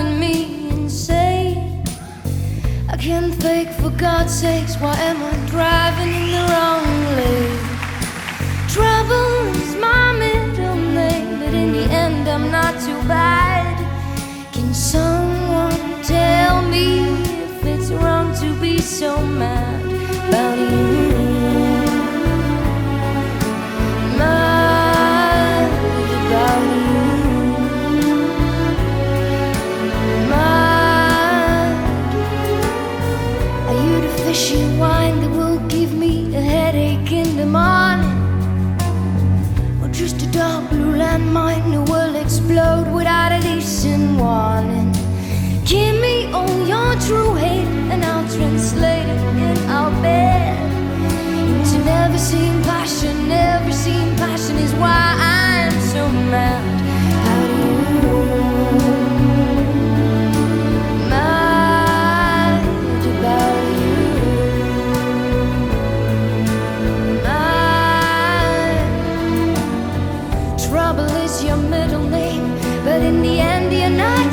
driving me. I can't think, for God's sakes, why am I driving in the wrong lane? Trouble is my middle name, but in the end, I'm not too bad. Can someone tell me if it's wrong to be so mad? Fishy that will give me a headache in the morning? Or just a dark blue landmine that will explode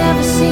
never seen.